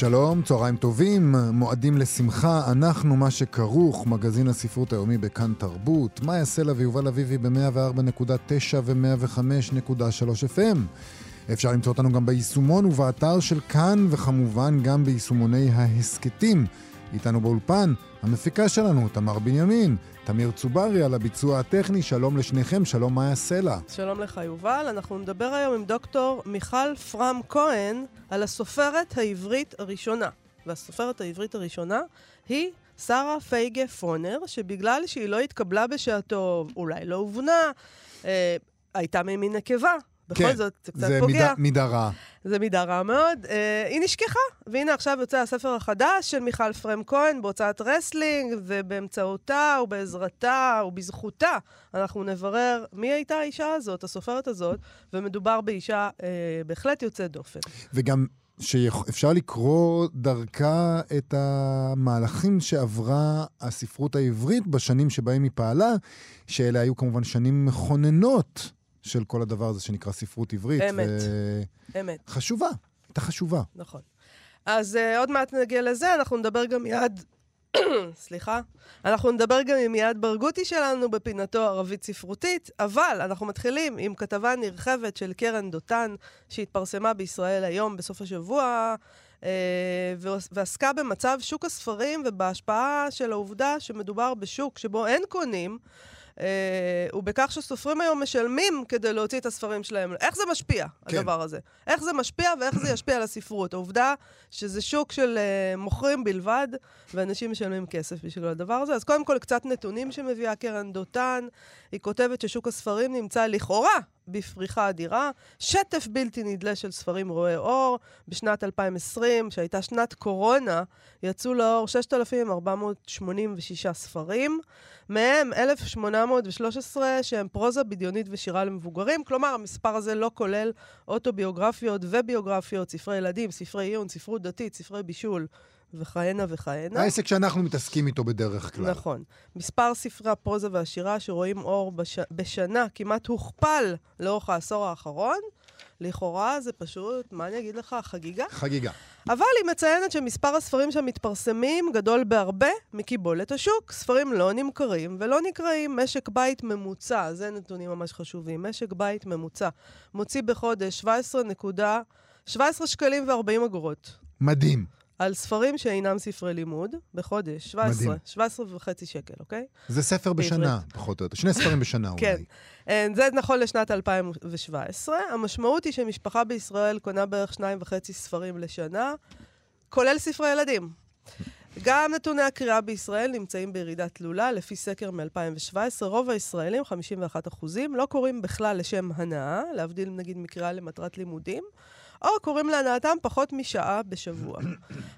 שלום, צהריים טובים, מועדים לשמחה, אנחנו מה שכרוך, מגזין הספרות היומי בכאן תרבות, מאיה סלע ויובל אביבי ב-104.9 ו-105.3 FM. אפשר למצוא אותנו גם ביישומון ובאתר של כאן, וכמובן גם ביישומוני ההסכתים. איתנו באולפן, המפיקה שלנו, תמר בנימין, תמיר צוברי על הביצוע הטכני, שלום לשניכם, שלום מאיה סלע. שלום לך, יובל. אנחנו נדבר היום עם דוקטור מיכל פרם כהן על הסופרת העברית הראשונה. והסופרת העברית הראשונה היא שרה פייגה פונר, שבגלל שהיא לא התקבלה בשעתו, אולי לא הובנה, אה, הייתה ממין נקבה, בכל כן, זאת, זה קצת זה פוגע. מידה, מידה רעה. זה מידה רעה מאוד. אה, היא נשכחה, והנה עכשיו יוצא הספר החדש של מיכל פרם כהן בהוצאת רסלינג, ובאמצעותה ובעזרתה ובזכותה אנחנו נברר מי הייתה האישה הזאת, הסופרת הזאת, ומדובר באישה אה, בהחלט יוצאת דופן. וגם שאפשר לקרוא דרכה את המהלכים שעברה הספרות העברית בשנים שבהם היא פעלה, שאלה היו כמובן שנים מכוננות של כל הדבר הזה שנקרא ספרות עברית. אמת. ו... אמת, חשובה, הייתה חשובה. נכון. אז uh, עוד מעט נגיע לזה, אנחנו נדבר גם מיד... סליחה. אנחנו נדבר גם עם יעד ברגותי שלנו בפינתו ערבית ספרותית, אבל אנחנו מתחילים עם כתבה נרחבת של קרן דותן, שהתפרסמה בישראל היום בסוף השבוע, אה, ועסקה במצב שוק הספרים ובהשפעה של העובדה שמדובר בשוק שבו אין קונים. Uh, ובכך שסופרים היום משלמים כדי להוציא את הספרים שלהם. איך זה משפיע, כן. הדבר הזה? איך זה משפיע ואיך זה ישפיע על הספרות? העובדה שזה שוק של uh, מוכרים בלבד, ואנשים משלמים כסף בשביל הדבר הזה. אז קודם כל, קצת נתונים שמביאה קרן דותן. היא כותבת ששוק הספרים נמצא לכאורה בפריחה אדירה, שטף בלתי נדלה של ספרים רואי אור. בשנת 2020, שהייתה שנת קורונה, יצאו לאור 6,486 ספרים. מהם 1,813 שהם פרוזה בדיונית ושירה למבוגרים. כלומר, המספר הזה לא כולל אוטוביוגרפיות וביוגרפיות, ספרי ילדים, ספרי עיון, ספרות דתית, ספרי בישול וכהנה וכהנה. העסק שאנחנו מתעסקים איתו בדרך כלל. נכון. מספר ספרי הפרוזה והשירה שרואים אור בש... בשנה כמעט הוכפל לאורך העשור האחרון. לכאורה זה פשוט, מה אני אגיד לך, חגיגה. חגיגה. אבל היא מציינת שמספר הספרים שמתפרסמים גדול בהרבה מקיבולת השוק. ספרים לא נמכרים ולא נקראים. משק בית ממוצע, זה נתונים ממש חשובים, משק בית ממוצע, מוציא בחודש 17 נקודה... 17 שקלים ו-40 אגורות. מדהים. על ספרים שאינם ספרי לימוד, בחודש, 17, מדהים. 17 וחצי שקל, אוקיי? זה ספר בשנה, פחות או יותר. שני ספרים בשנה אולי. כן. אה, זה נכון לשנת 2017. המשמעות היא שמשפחה בישראל קונה בערך שניים וחצי ספרים לשנה, כולל ספרי ילדים. גם נתוני הקריאה בישראל נמצאים בירידה תלולה, לפי סקר מ-2017. רוב הישראלים, 51 אחוזים, לא קוראים בכלל לשם הנאה, להבדיל נגיד מקריאה למטרת לימודים, או קוראים להנאתם פחות משעה בשבוע.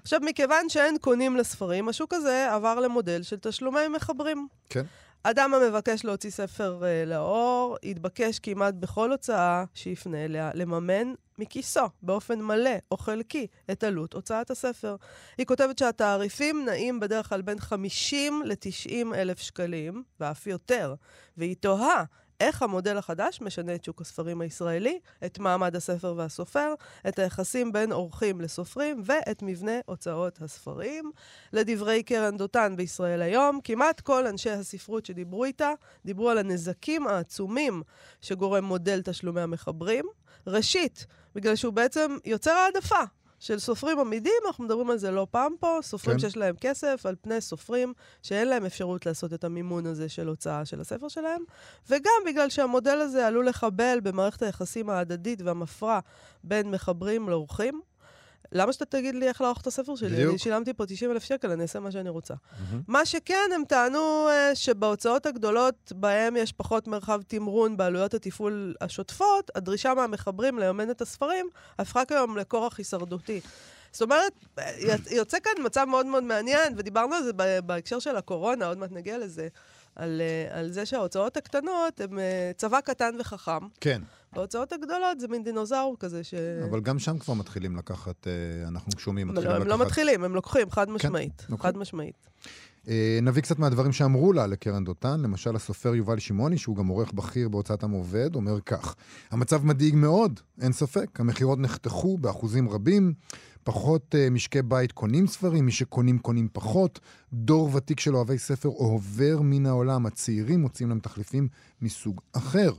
עכשיו, מכיוון שאין קונים לספרים, השוק הזה עבר למודל של תשלומי מחברים. כן. אדם המבקש להוציא ספר uh, לאור, יתבקש כמעט בכל הוצאה שיפנה אליה לממן מכיסו, באופן מלא או חלקי, את עלות הוצאת הספר. היא כותבת שהתעריפים נעים בדרך כלל בין 50 ל-90 אלף שקלים, ואף יותר, והיא תוהה איך המודל החדש משנה את שוק הספרים הישראלי, את מעמד הספר והסופר, את היחסים בין עורכים לסופרים ואת מבנה הוצאות הספרים. לדברי קרן דותן בישראל היום, כמעט כל אנשי הספרות שדיברו איתה, דיברו על הנזקים העצומים שגורם מודל תשלומי המחברים. ראשית, בגלל שהוא בעצם יוצר העדפה. של סופרים עמידים, אנחנו מדברים על זה לא פעם פה, סופרים כן. שיש להם כסף, על פני סופרים שאין להם אפשרות לעשות את המימון הזה של הוצאה של הספר שלהם, וגם בגלל שהמודל הזה עלול לחבל במערכת היחסים ההדדית והמפרה בין מחברים לאורחים. למה שאתה תגיד לי איך לערוך את הספר שלי? בדיוק. אני שילמתי פה 90 אלף שקל, אני אעשה מה שאני רוצה. מה שכן, הם טענו אה, שבהוצאות הגדולות, בהם יש פחות מרחב תמרון בעלויות התפעול השוטפות, הדרישה מהמחברים לממן את הספרים הפכה כיום לכורח הישרדותי. זאת אומרת, יוצא כאן מצב מאוד מאוד מעניין, ודיברנו על זה בהקשר של הקורונה, עוד מעט נגיע לזה, על, אה, על זה שההוצאות הקטנות הן אה, צבא קטן וחכם. כן. בהוצאות הגדולות זה מין דינוזאור כזה ש... אבל גם שם כבר מתחילים לקחת, אה, אנחנו שומעים, לא, מתחילים הם לקחת... לא מתחילים, הם לוקחים, חד משמעית. לוקחים. חד משמעית. אה, נביא קצת מהדברים שאמרו לה לקרן דותן. למשל, הסופר יובל שמעוני, שהוא גם עורך בכיר בהוצאת עם עובד, אומר כך: המצב מדאיג מאוד, אין ספק. המכירות נחתכו באחוזים רבים. פחות uh, משקי בית קונים ספרים, מי שקונים קונים פחות. דור ותיק של אוהבי ספר עובר מן העולם. הצעירים מוצאים להם תחליפים מסוג אחר.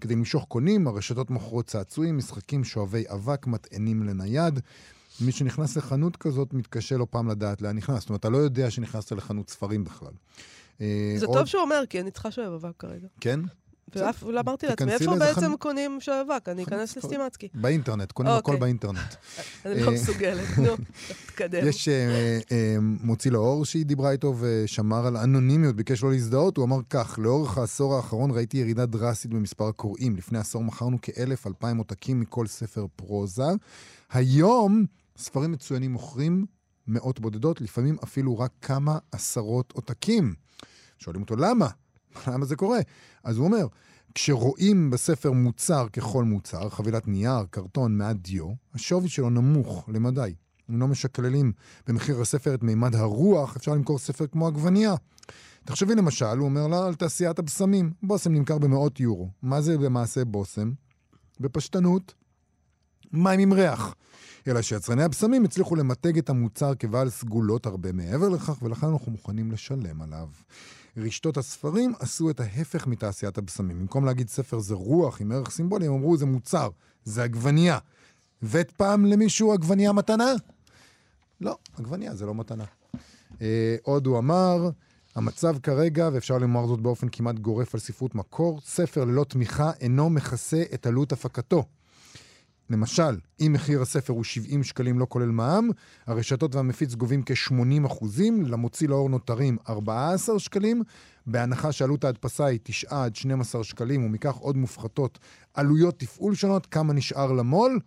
כדי למשוך קונים, הרשתות מוכרות צעצועים, משחקים, שואבי אבק, מטענים לנייד. מי שנכנס לחנות כזאת מתקשה לא פעם לדעת לאן נכנס. זאת אומרת, אתה לא יודע שנכנסת לחנות ספרים בכלל. אה, זה עוד- טוב שהוא אומר, כי אני צריכה שואב אבק כרגע. כן? ואף לא אמרתי לעצמי, איפה בעצם קונים שואב אבק? אני אכנס. לסטימצקי. באינטרנט, קונים הכל אוקיי. באינטרנט. אני לא אה, מסוגלת, נו, תתקדם. יש אה, אה, מוציא לאור שהיא דיברה איתו ושמר על אנונימיות, ביקש לא להזדהות, הוא אמר כך, לאורך העשור האחרון ראיתי ירידה דרסטית במספר הקוראים. לפני עשור מכרנו כאלף, אלפיים עותקים מכל ספר פרוזה. היום ספרים מצוינים מוכרים מאות בודדות, לפעמים אפילו רק כמה עשרות עותקים. שואלים אותו למה? למה זה קורה? אז הוא אומר, כשרואים בספר מוצר ככל מוצר, חבילת נייר, קרטון, מעט דיו, השווי שלו נמוך למדי. אם לא משקללים במחיר הספר את מימד הרוח, אפשר למכור ספר כמו עגבנייה. תחשבי למשל, הוא אומר לה, על תעשיית הבשמים. בושם נמכר במאות יורו. מה זה למעשה בושם? בפשטנות, מים עם ריח. אלא שיצרני הבשמים הצליחו למתג את המוצר כבעל סגולות הרבה מעבר לכך, ולכן אנחנו מוכנים לשלם עליו. רשתות הספרים עשו את ההפך מתעשיית הבשמים. במקום להגיד ספר זה רוח עם ערך סימבולי, הם אמרו זה מוצר, זה עגבנייה. הבאת פעם למישהו עגבנייה מתנה? לא, עגבנייה זה לא מתנה. אה, עוד הוא אמר, המצב כרגע, ואפשר לומר זאת באופן כמעט גורף על ספרות מקור, ספר ללא תמיכה אינו מכסה את עלות הפקתו. למשל, אם מחיר הספר הוא 70 שקלים לא כולל מע"מ, הרשתות והמפיץ גובים כ-80 אחוזים, למוציא לאור נותרים 14 שקלים, בהנחה שעלות ההדפסה היא 9 עד 12 שקלים, ומכך עוד מופחתות עלויות תפעול שונות, כמה נשאר למו"ל?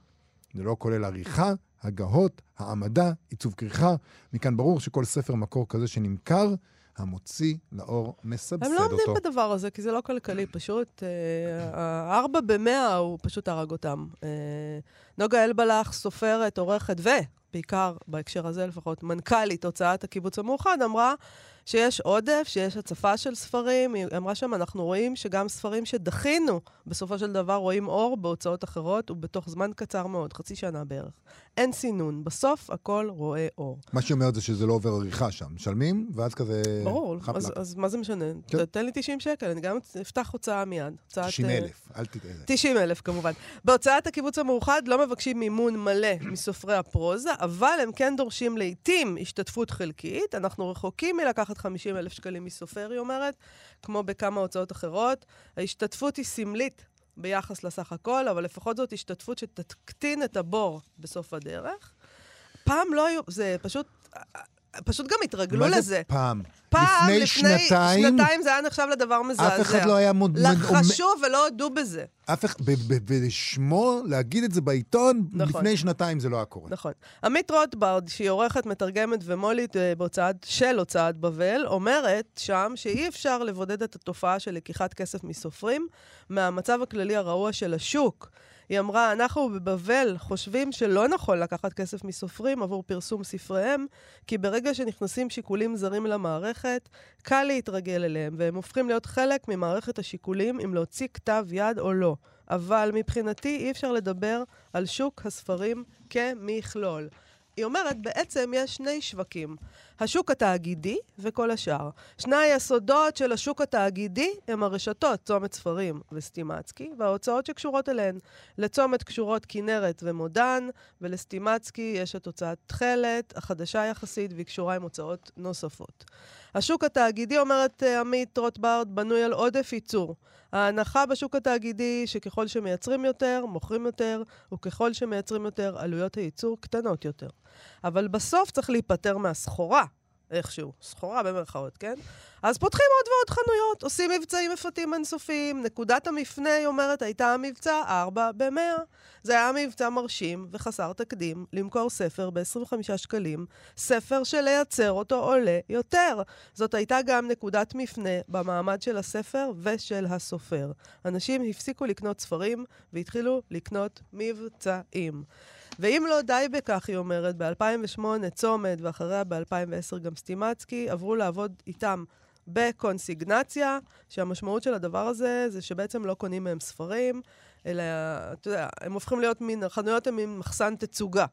זה לא כולל עריכה, הגהות, העמדה, עיצוב כריכה. מכאן ברור שכל ספר מקור כזה שנמכר, המוציא לאור מסבסד הם לא אותו. עומדים בדבר הזה, כי זה לא כלכלי, פשוט אה, הארבע במאה הוא פשוט הרג אותם. אה, נוגה אלבלח, סופרת, עורכת, ובעיקר, בהקשר הזה לפחות, מנכ"לית הוצאת הקיבוץ המאוחד, אמרה שיש עודף, שיש הצפה של ספרים. היא אמרה שם, אנחנו רואים שגם ספרים שדחינו, בסופו של דבר רואים אור בהוצאות אחרות, ובתוך זמן קצר מאוד, חצי שנה בערך. אין סינון, בסוף הכל רואה אור. מה שהיא אומרת זה שזה לא עובר עריכה שם. משלמים, ואז כזה... ברור, אז. אז מה זה משנה? כן. תן לי 90 שקל, אני גם אפתח הוצאה מיד. הוצאת, 90 אה, אלף, אל תטעה. 90 אלף כמובן. בהוצאת הקיבוץ המאוחד לא מבקשים מימון מלא מסופרי הפרוזה, אבל הם כן דורשים לעיתים השתתפות חלקית. אנחנו רחוקים מלקחת 50 אלף שקלים מסופר, היא אומרת, כמו בכמה הוצאות אחרות. ההשתתפות היא סמלית ביחס לסך הכל, אבל לפחות זאת השתתפות שתקטין את הבור בסוף הדרך. פעם לא היו, זה פשוט, פשוט גם התרגלו מה לזה. זה פעם? פעם, לפני שנתיים, שנתיים זה היה נחשב לדבר מזעזע. אף אחד לא היה מוד... מד- לחשו ולא הודו בזה. אף אחד... ב- ב- ולשמו, להגיד את זה בעיתון, נכון. לפני שנתיים זה לא היה קורה. נכון. עמית רוטברד, שהיא עורכת, מתרגמת ומולית אה, בהוצאת, של הוצאת בבל, אומרת שם שאי אפשר לבודד את התופעה של לקיחת כסף מסופרים מהמצב הכללי הרעוע של השוק. היא אמרה, אנחנו בבבל חושבים שלא נכון לקחת כסף מסופרים עבור פרסום ספריהם, כי ברגע שנכנסים שיקולים זרים למערכת, קל להתרגל אליהם, והם הופכים להיות חלק ממערכת השיקולים אם להוציא כתב יד או לא. אבל מבחינתי אי אפשר לדבר על שוק הספרים כמכלול. היא אומרת, בעצם יש שני שווקים, השוק התאגידי וכל השאר. שני היסודות של השוק התאגידי הם הרשתות, צומת ספרים וסטימצקי, וההוצאות שקשורות אליהן. לצומת קשורות כנרת ומודן, ולסטימצקי יש את הוצאת תכלת, החדשה יחסית, והיא קשורה עם הוצאות נוספות. השוק התאגידי, אומרת אה, עמית רוטברד, בנוי על עודף ייצור. ההנחה בשוק התאגידי שככל שמייצרים יותר, מוכרים יותר, וככל שמייצרים יותר, עלויות הייצור קטנות יותר. אבל בסוף צריך להיפטר מהסחורה. איכשהו. סחורה במרכאות, כן? אז פותחים עוד ועוד חנויות, עושים מבצעים מפתים אינסופיים. נקודת המפנה, היא אומרת, הייתה המבצע 4 ב-100. זה היה מבצע מרשים וחסר תקדים למכור ספר ב-25 שקלים, ספר שלייצר אותו עולה יותר. זאת הייתה גם נקודת מפנה במעמד של הספר ושל הסופר. אנשים הפסיקו לקנות ספרים והתחילו לקנות מבצעים. ואם לא די בכך, היא אומרת, ב-2008 צומת ואחריה ב-2010 גם סטימצקי, עברו לעבוד איתם בקונסיגנציה, שהמשמעות של הדבר הזה זה שבעצם לא קונים מהם ספרים, אלא, אתה יודע, הם הופכים להיות מין, החנויות הן מין מחסן תצוגה.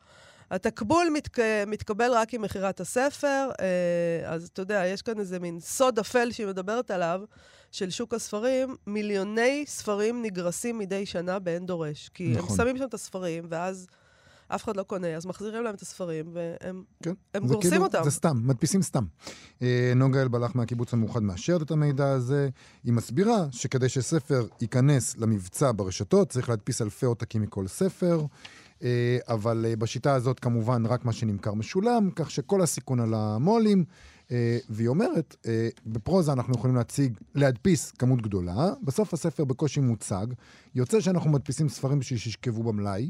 התקבול מתק... מתקבל רק עם מכירת הספר, אה, אז אתה יודע, יש כאן איזה מין סוד אפל שהיא מדברת עליו, של שוק הספרים, מיליוני ספרים נגרסים מדי שנה באין דורש. כי נכון. הם שמים שם את הספרים, ואז אף אחד לא קונה, אז מחזירים להם את הספרים, והם כן. גורסים כאילו, אותם. זה סתם, מדפיסים סתם. אה, נוגה אלבלח מהקיבוץ המאוחד מאשרת את המידע הזה. היא מסבירה שכדי שספר ייכנס למבצע ברשתות, צריך להדפיס אלפי עותקים מכל ספר. אה, אבל אה, בשיטה הזאת כמובן רק מה שנמכר משולם, כך שכל הסיכון על המו"לים. והיא אומרת, בפרוזה אנחנו יכולים להציג, להדפיס כמות גדולה, בסוף הספר בקושי מוצג, יוצא שאנחנו מדפיסים ספרים בשביל שישכבו במלאי,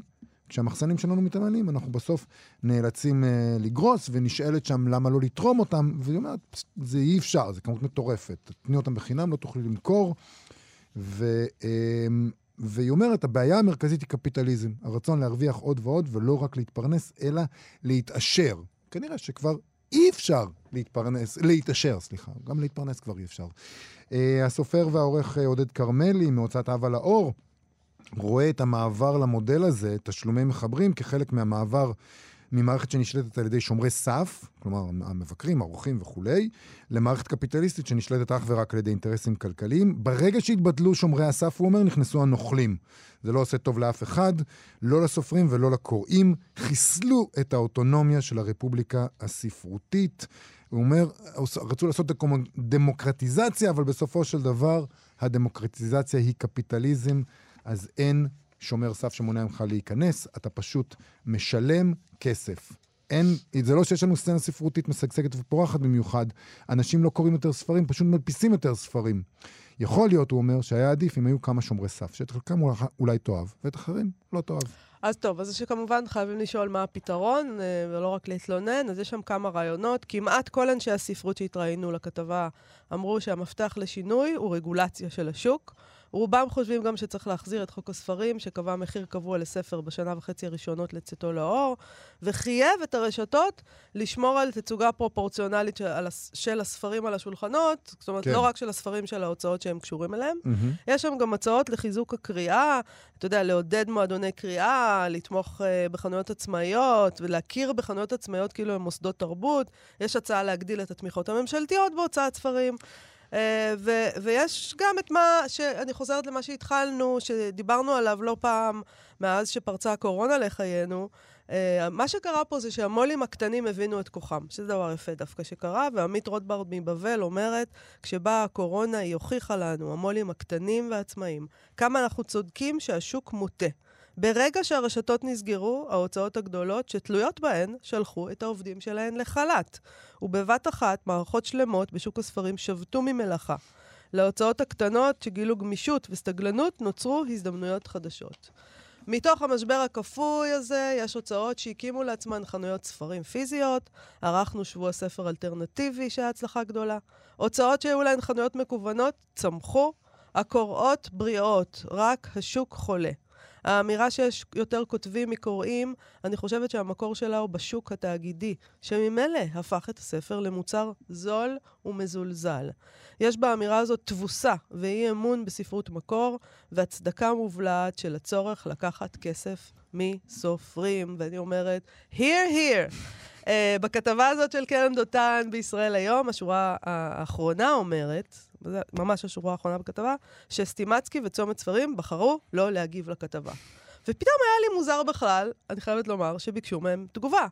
כשהמחסנים שלנו מתעניינים, אנחנו בסוף נאלצים uh, לגרוס, ונשאלת שם למה לא לתרום אותם, והיא אומרת, זה אי אפשר, זה כמות מטורפת. תתני אותם בחינם, לא תוכלי למכור. ו, uh, והיא אומרת, הבעיה המרכזית היא קפיטליזם, הרצון להרוויח עוד ועוד, ולא רק להתפרנס, אלא להתעשר. כנראה שכבר אי אפשר להתפרנס, להתעשר, סליחה, גם להתפרנס כבר אי אפשר. Uh, הסופר והעורך עודד כרמלי מהוצאת אב על האור, רואה את המעבר למודל הזה, תשלומי מחברים, כחלק מהמעבר ממערכת שנשלטת על ידי שומרי סף, כלומר המבקרים, העורכים וכולי, למערכת קפיטליסטית שנשלטת אך ורק על ידי אינטרסים כלכליים. ברגע שהתבטלו שומרי הסף, הוא אומר, נכנסו הנוכלים. זה לא עושה טוב לאף אחד, לא לסופרים ולא לקוראים. חיסלו את האוטונומיה של הרפובליקה הספרותית. הוא אומר, רצו לעשות דמוקרטיזציה, אבל בסופו של דבר הדמוקרטיזציה היא קפיטליזם. אז אין שומר סף שמונע ממך להיכנס, אתה פשוט משלם כסף. אין, זה לא שיש לנו סצנה ספרותית משגשגת ופורחת במיוחד. אנשים לא קוראים יותר ספרים, פשוט מדפיסים יותר ספרים. יכול להיות, הוא אומר, שהיה עדיף אם היו כמה שומרי סף, שאת חלקם אולי, אולי תאהב, ואת אחרים לא תאהב. אז טוב, אז שכמובן חייבים לשאול מה הפתרון, אה, ולא רק להתלונן, אז יש שם כמה רעיונות. כמעט כל אנשי הספרות שהתראיינו לכתבה אמרו שהמפתח לשינוי הוא רגולציה של השוק. רובם חושבים גם שצריך להחזיר את חוק הספרים, שקבע מחיר קבוע לספר בשנה וחצי הראשונות לצאתו לאור, וחייב את הרשתות לשמור על תצוגה פרופורציונלית של, של הספרים על השולחנות, זאת אומרת, כן. לא רק של הספרים של ההוצאות שהם קשורים אליהם. Mm-hmm. יש שם גם הצעות לחיזוק הקריאה, אתה יודע, לעודד מועדוני קריאה, לתמוך uh, בחנויות עצמאיות, ולהכיר בחנויות עצמאיות כאילו הם מוסדות תרבות. יש הצעה להגדיל את התמיכות הממשלתיות בהוצאת ספרים. אה, ו- ויש גם את מה, שאני חוזרת למה שהתחלנו, שדיברנו עליו לא פעם מאז שפרצה הקורונה לחיינו. Uh, מה שקרה פה זה שהמו"לים הקטנים הבינו את כוחם, שזה דבר יפה דווקא שקרה, ועמית רוטברד מבבל אומרת, כשבאה הקורונה היא הוכיחה לנו, המו"לים הקטנים והעצמאים, כמה אנחנו צודקים שהשוק מוטה. ברגע שהרשתות נסגרו, ההוצאות הגדולות שתלויות בהן שלחו את העובדים שלהן לחל"ת. ובבת אחת, מערכות שלמות בשוק הספרים שבתו ממלאכה. להוצאות הקטנות שגילו גמישות וסתגלנות נוצרו הזדמנויות חדשות. מתוך המשבר הכפוי הזה, יש הוצאות שהקימו לעצמן חנויות ספרים פיזיות, ערכנו שבוע ספר אלטרנטיבי שהיה הצלחה גדולה. הוצאות שהיו להן חנויות מקוונות צמחו, הקוראות בריאות, רק השוק חולה. האמירה שיש יותר כותבים מקוראים, אני חושבת שהמקור שלה הוא בשוק התאגידי, שממילא הפך את הספר למוצר זול ומזולזל. יש באמירה הזאת תבוסה ואי אמון בספרות מקור, והצדקה מובלעת של הצורך לקחת כסף מסופרים. ואני אומרת, here, here. Uh, בכתבה הזאת של קרן דותן בישראל היום, השורה האחרונה אומרת, ממש השורה האחרונה בכתבה, שסטימצקי וצומת ספרים בחרו לא להגיב לכתבה. ופתאום היה לי מוזר בכלל, אני חייבת לומר, שביקשו מהם תגובה.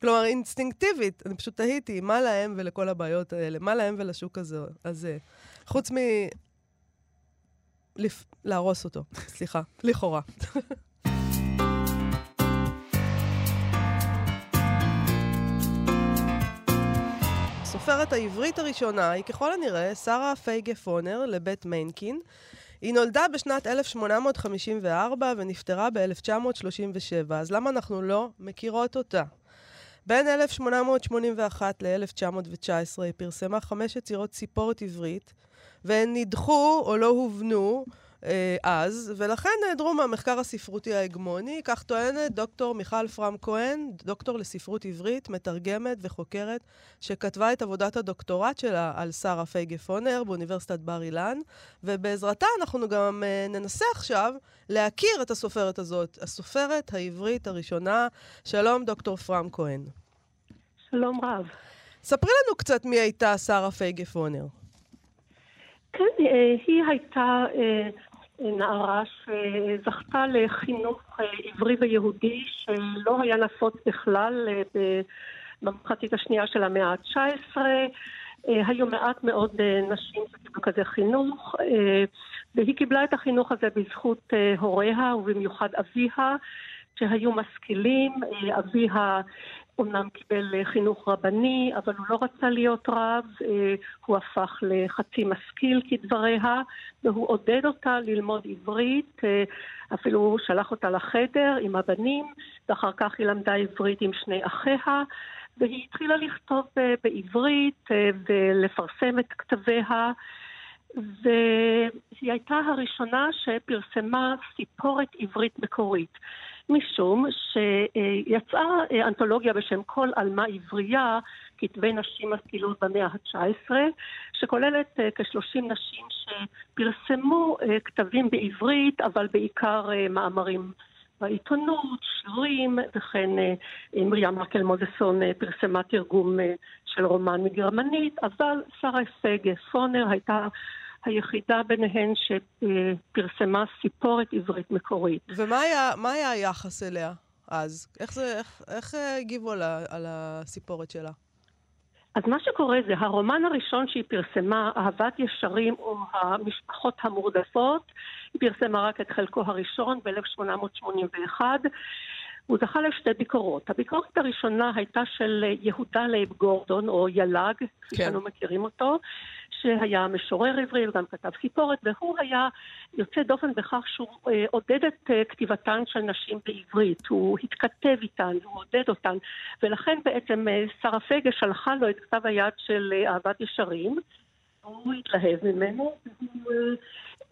כלומר, אינסטינקטיבית, אני פשוט תהיתי, מה להם ולכל הבעיות האלה? מה להם ולשוק הזה? הזה? חוץ מ... להרוס אותו, סליחה, לכאורה. הסופרת העברית הראשונה היא ככל הנראה שרה פייגה פונר לבית מיינקין. היא נולדה בשנת 1854 ונפטרה ב-1937, אז למה אנחנו לא מכירות אותה? בין 1881 ל-1919 היא פרסמה חמש יצירות ציפורת עברית, והן נדחו או לא הובנו אז, ולכן נעדרו מהמחקר הספרותי ההגמוני, כך טוענת דוקטור מיכל פרם כהן, דוקטור לספרות עברית, מתרגמת וחוקרת, שכתבה את עבודת הדוקטורט שלה על שרה פייגה פונר באוניברסיטת בר אילן, ובעזרתה אנחנו גם אה, ננסה עכשיו להכיר את הסופרת הזאת, הסופרת העברית הראשונה. שלום, דוקטור פרם כהן. שלום רב. ספרי לנו קצת מי הייתה שרה פייגה פונר. כן, אה, היא הייתה אה, נערה שזכתה לחינוך אה, עברי ויהודי שלא היה נפוץ בכלל במחצית השנייה של המאה ה-19. היו מעט מאוד נשים שקיבלו כזה חינוך, והיא קיבלה את החינוך הזה בזכות הוריה ובמיוחד אביה, שהיו משכילים. אביה אומנם קיבל אה, חינוך רבני, אבל הוא לא רצה להיות רב, אה, הוא הפך לחצי משכיל כדבריה, והוא עודד אותה ללמוד עברית, אה, אפילו שלח אותה לחדר עם הבנים, ואחר כך היא למדה עברית עם שני אחיה, והיא התחילה לכתוב בעברית ולפרסם את כתביה. והיא הייתה הראשונה שפרסמה סיפורת עברית מקורית. משום שיצאה אנתולוגיה בשם כל עלמה עברייה, כתבי נשים משכילות במאה ה-19, שכוללת אה, כ-30 נשים שפרסמו אה, כתבים בעברית, אבל בעיקר אה, מאמרים בעיתונות, שירים, וכן מרים מקל מוזסון פרסמה תרגום של רומן מגרמנית, אבל שרה הישג פונר הייתה היחידה ביניהן שפרסמה סיפורת עברית מקורית. ומה היה, היה היחס אליה אז? איך, זה, איך, איך הגיבו על, על הסיפורת שלה? אז מה שקורה זה, הרומן הראשון שהיא פרסמה, אהבת ישרים או המשפחות המורדפות, היא פרסמה רק את חלקו הראשון ב-1881. הוא זכה לשתי ביקורות. הביקורת הראשונה הייתה של יהודה לייב גורדון, או יל"ג, כפי כן. שאנו מכירים אותו, שהיה משורר עברי וגם כתב סיפורת, והוא היה יוצא דופן בכך שהוא אה, עודד את אה, כתיבתן של נשים בעברית. הוא התכתב איתן, הוא עודד אותן, ולכן בעצם אה, שרה פייגה שלחה לו את כתב היד של אה, אהבת ישרים. הוא התלהב ממנו, והוא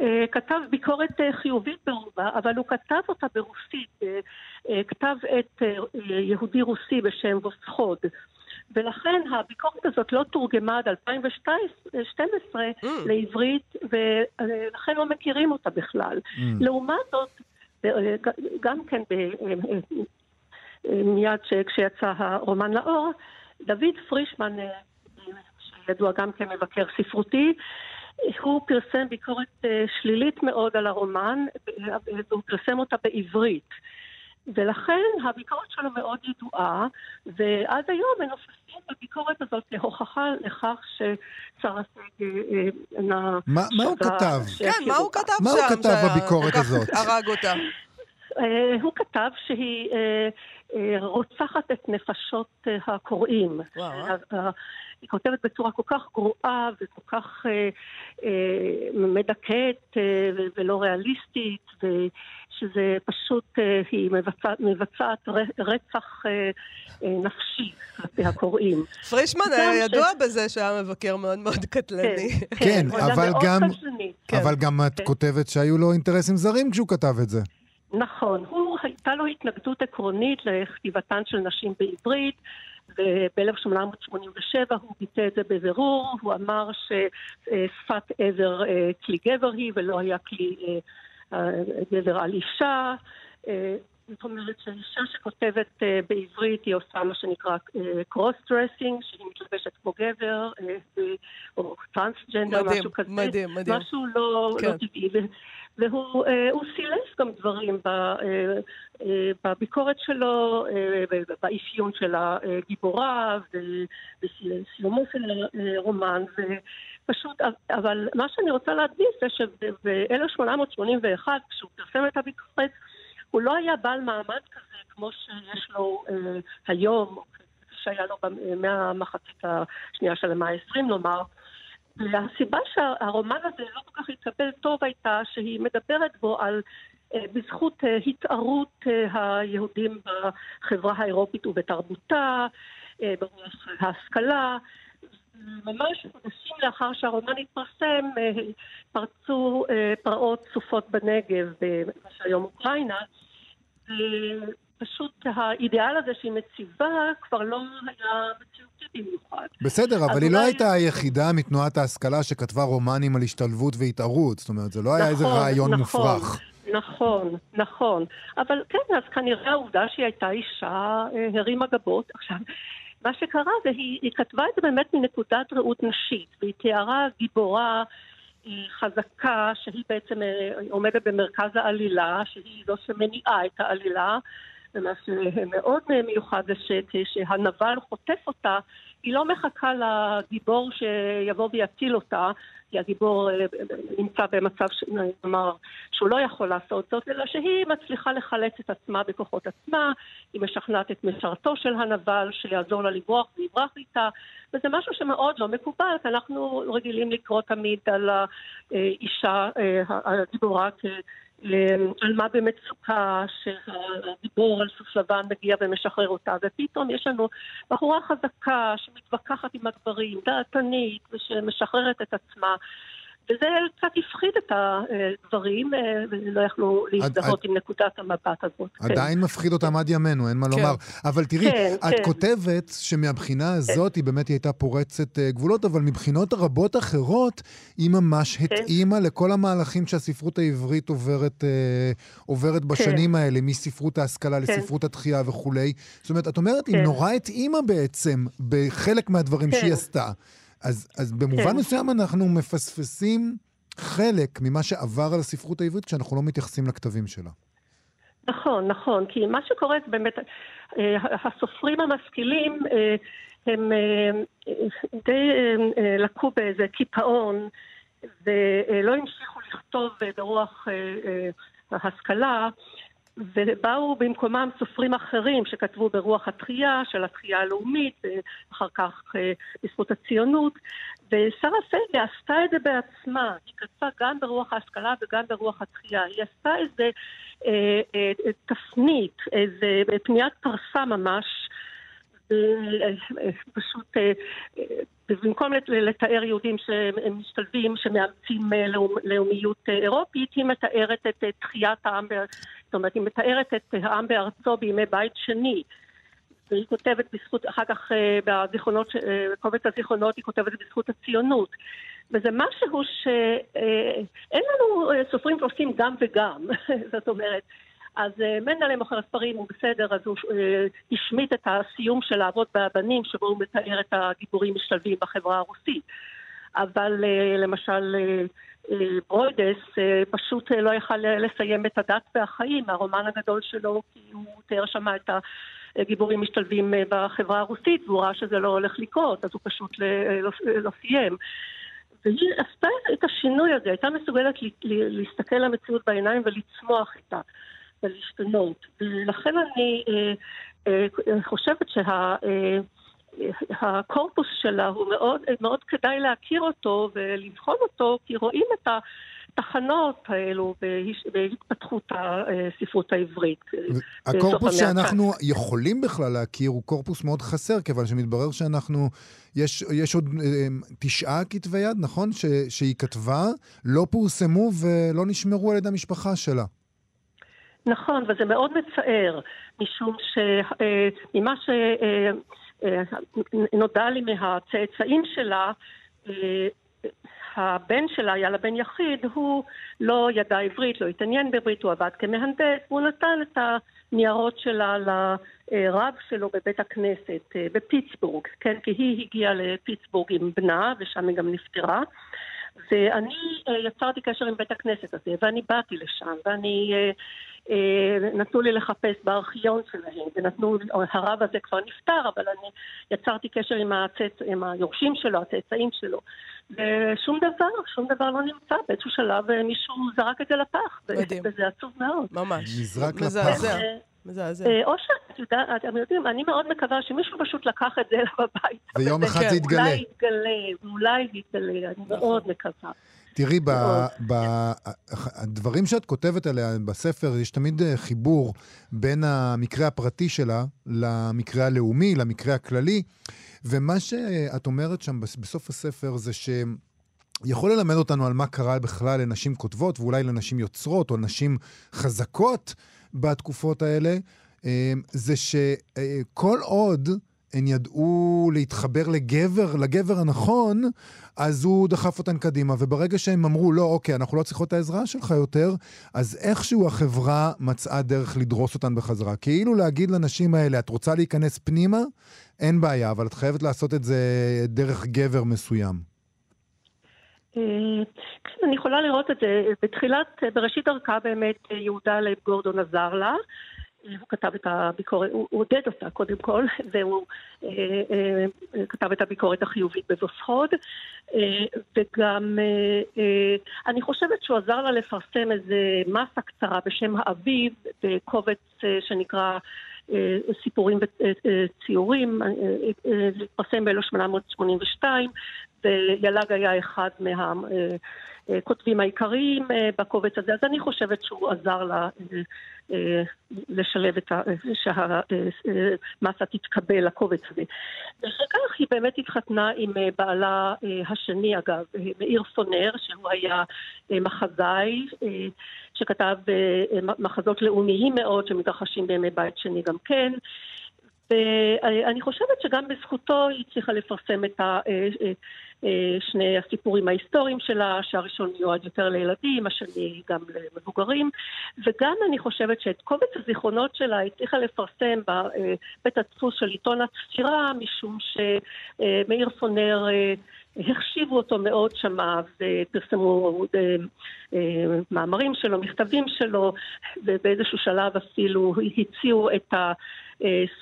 אה, כתב ביקורת אה, חיובית ברובה, אבל הוא כתב אותה ברוסית, אה, כתב את יהודי רוסי בשם ווסחוד. ולכן הביקורת הזאת לא תורגמה עד 2012 mm. לעברית, ולכן לא מכירים אותה בכלל. Mm. לעומת זאת, גם כן ב, מיד כשיצא הרומן לאור, דוד פרישמן, שידוע גם כמבקר ספרותי, הוא פרסם ביקורת אה, שלילית מאוד על הרומן, והוא פרסם אותה בעברית. ולכן הביקורת שלו מאוד ידועה, ועד היום מנופפים בביקורת הזאת כהוכחה לכך ששרה סגי אינה... אה, מה הוא כתב? כן, מה הוא כתב שם? מה הוא כתב בביקורת הזאת? הרג אותה. אה, הוא כתב שהיא רוצחת את נפשות הקוראים. היא כותבת בצורה כל כך גרועה וכל כך אה, אה, מדכאת אה, ולא ריאליסטית, ושזה פשוט, אה, היא מבצעת, מבצעת רצח אה, אה, נפשי כלפי הקוראים. פרישמן היה ידוע ש... בזה שהיה מבקר מאוד מאוד קטלני. כן, כן, כן אבל, גם, כן. אבל גם את כן. כותבת שהיו לו אינטרסים זרים כשהוא כתב את זה. נכון, הוא, הייתה לו התנגדות עקרונית לכתיבתן של נשים בעברית. וב-1887 הוא ביטא את זה בבירור, הוא אמר ששפת עבר אה, כלי גבר היא ולא היה כלי אה, גבר על אישה. אה, זאת אומרת שאישה שכותבת בעברית היא עושה מה שנקרא cross dressing, שהיא מתלבשת כמו גבר, או טרנסג'נדר, משהו כזה. מדהים, מדהים. משהו לא, כן. לא טבעי. והוא אה, סילף גם דברים ב, אה, אה, בביקורת שלו, באפיון של הגיבורה ובסיומו של הרומן. ופשוט, אבל מה שאני רוצה להדגיש זה שב-1881, כשהוא פרסם את הביקורת, הוא לא היה בעל מעמד כזה כמו שיש לו היום, שהיה לו מהמחצית השנייה של המאה ה-20, נאמר. והסיבה שהרומן הזה לא כל כך התקבל טוב הייתה שהיא מדברת בו על בזכות התערות היהודים בחברה האירופית ובתרבותה, ברוח ההשכלה, ממש חודשים לאחר שהרומן התפרסם, אה, פרצו אה, פרעות צופות בנגב, במה שהיום אוקראינה. פשוט האידיאל הזה שהיא מציבה כבר לא היה מציאותי במיוחד. בסדר, אבל היא לא הייתה היחידה מתנועת ההשכלה שכתבה רומנים על השתלבות והתערות. זאת אומרת, זה לא היה איזה נכון, רעיון נכון, מופרך. נכון, נכון. אבל כן, אז כנראה העובדה שהיא הייתה אישה אה, הרימה גבות. עכשיו, מה שקרה זה, היא, היא כתבה את זה באמת מנקודת ראות נשית, והיא תיארה גיבורה חזקה, שהיא בעצם אה, עומדת במרכז העלילה, שהיא זו שמניעה את העלילה, ומה שמאוד מיוחד זה שהנבל חוטף אותה, היא לא מחכה לגיבור שיבוא ויציל אותה, כי הגיבור אה, נמצא במצב, נאמר, שהוא לא יכול לעשות זאת, אלא שהיא מצליחה לחלץ את עצמה בכוחות עצמה, היא משכנעת את משרתו של הנבל שיעזור לה לברוח ויברח איתה, וזה משהו שמאוד לא מקובל, כי אנחנו רגילים לקרוא תמיד על האישה אה, הגיבורה על מה במצוקה שהדיבור על סוס לבן מגיע ומשחרר אותה, ופתאום יש לנו בחורה חזקה שמתווכחת עם הגברים, דעתנית, ושמשחררת את עצמה. וזה קצת הפחיד את הדברים, אה, ולא יכלו להזדהות עם נקודת המבט הזאת. כן. עדיין מפחיד אותם עד ימינו, אין מה כן. לומר. אבל תראי, כן, את כותבת שמבחינה הזאת היא באמת הייתה פורצת אה, גבולות, אבל מבחינות רבות אחרות, היא ממש התאימה לכל המהלכים שהספרות העברית עוברת, אה, עוברת בשנים האלה, מספרות ההשכלה לספרות התחייה וכולי. זאת אומרת, את אומרת, היא נורא התאימה בעצם בחלק מהדברים שהיא עשתה. אז, אז במובן כן. מסוים אנחנו מפספסים חלק ממה שעבר על הספרות העברית כשאנחנו לא מתייחסים לכתבים שלה. נכון, נכון, כי מה שקורה זה באמת, אה, הסופרים המשכילים אה, הם אה, די לקו באיזה קיפאון ולא המשיכו לכתוב ברוח ההשכלה. ובאו במקומם סופרים אחרים שכתבו ברוח התחייה, של התחייה הלאומית, ואחר כך אה, בזכות הציונות. ושרה פיילי עשתה את זה בעצמה, היא כתבה גם ברוח ההשכלה וגם ברוח התחייה. היא עשתה איזה אה, אה, תפנית, איזה פניית פרסה ממש. פשוט במקום לתאר יהודים שמשתלבים, שמאמצים לאומיות אירופית, היא מתארת את תחיית העם זאת אומרת, היא מתארת את העם בארצו בימי בית שני. והיא כותבת בזכות, אחר כך אה, בזיכרונות, בקובץ אה, הזיכרונות היא כותבת בזכות הציונות. וזה משהו שאין אה, לנו סופרים שעושים גם וגם, זאת אומרת. אז מנדלה מוכר הספרים הוא בסדר, אז הוא השמיט את הסיום של לעבוד באבנים, שבו הוא מתאר את הגיבורים משתלבים בחברה הרוסית. אבל למשל ברוידס אה, פשוט אה, לא יכל לסיים את הדת והחיים, הרומן הגדול שלו, כי הוא תיאר שם את הגיבורים משתלבים אה, בחברה הרוסית, והוא ראה שזה לא הולך לקרות, אז הוא פשוט לא, לא סיים. והיא עשתה את השינוי הזה, הייתה מסוגלת להסתכל למציאות בעיניים ולצמוח איתה ולהשתנות. ולכן אני חושבת שה... הקורפוס שלה הוא מאוד, מאוד כדאי להכיר אותו ולבחון אותו, כי רואים את התחנות האלו בהתפתחות הספרות העברית. הקורפוס שאנחנו יכולים בכלל להכיר הוא קורפוס מאוד חסר, כיוון שמתברר שאנחנו, יש, יש עוד אה, תשעה כתבי יד, נכון? ש, שהיא כתבה, לא פורסמו ולא נשמרו על ידי המשפחה שלה. נכון, וזה מאוד מצער, משום שממה. אה, אה, נודע לי מהצאצאים שלה, אה, הבן שלה היה לה בן יחיד, הוא לא ידע עברית, לא התעניין בעברית, הוא עבד כמהנדס, והוא נתן את הניירות שלה לרב שלו בבית הכנסת אה, בפיטסבורג, כן, כי היא הגיעה לפיטסבורג עם בנה, ושם היא גם נפטרה. ואני יצרתי קשר עם בית הכנסת הזה, ואני באתי לשם, ואני אה, נתנו לי לחפש בארכיון שלהם, ונתנו, הרב הזה כבר נפטר, אבל אני יצרתי קשר עם, הצצ... עם היורשים שלו, הצאצאים שלו, ושום דבר, שום דבר לא נמצא. באיזשהו שלב אה, מישהו זרק את זה לפח. מדהים. וזה עצוב מאוד. ממש. נזרק לפח. מזעזע. אה, או שאת יודעת, אתם יודעים, אני מאוד מקווה שמישהו פשוט לקח את זה אליו הביתה. ויום וזה- אחד כן, זה יתגלה. אולי יתגלה, אולי יתגלה, אני נכון. מאוד מקווה. תראי, ב, מאוד. ב, הדברים שאת כותבת עליה בספר, יש תמיד אה, חיבור בין המקרה הפרטי שלה למקרה הלאומי, למקרה הכללי, ומה שאת אומרת שם בס- בסוף הספר זה ש... יכול ללמד אותנו על מה קרה בכלל לנשים כותבות, ואולי לנשים יוצרות, או נשים חזקות בתקופות האלה, אה, זה שכל עוד הן ידעו להתחבר לגבר, לגבר הנכון, אז הוא דחף אותן קדימה, וברגע שהם אמרו, לא, אוקיי, אנחנו לא צריכות את העזרה שלך יותר, אז איכשהו החברה מצאה דרך לדרוס אותן בחזרה. כאילו להגיד לנשים האלה, את רוצה להיכנס פנימה? אין בעיה, אבל את חייבת לעשות את זה דרך גבר מסוים. אה, כן, אני יכולה לראות את זה. בתחילת, בראשית דרכה באמת יהודה לייב גורדון עזר לה. הוא כתב את הביקורת, הוא עודד אותה קודם כל, והוא אה, אה, כתב את הביקורת החיובית בווסחוד. אה, וגם, אה, אה, אני חושבת שהוא עזר לה לפרסם איזה מסה קצרה בשם האביב, בקובץ אה, שנקרא אה, סיפורים וציורים, אה, אה, זה התפרסם ב-1882, ויל"ג היה אחד מהכותבים העיקריים אה, בקובץ הזה, אז אני חושבת שהוא עזר לה לשלב את ה... שהמסה תתקבל לקובץ הזה. ואחר כך היא באמת התחתנה עם אה, בעלה אה, השני, אגב, אה, מאיר פונר, שהוא היה מחזאי, שכתב מחזות לאומיים מאוד, שמתרחשים בימי בית שני גם כן. ואני חושבת שגם בזכותו היא הצליחה לפרסם את אה, אה, אה, שני הסיפורים ההיסטוריים שלה, שהראשון מיועד יותר לילדים, השני גם למבוגרים, וגם אני חושבת שאת קובץ הזיכרונות שלה היא הצליחה לפרסם בבית הדפוס של עיתון הצפירה, משום שמאיר פונר החשיבו אותו מאוד שמה ופרסמו אה, אה, מאמרים שלו, מכתבים שלו, ובאיזשהו שלב אפילו הציעו את ה...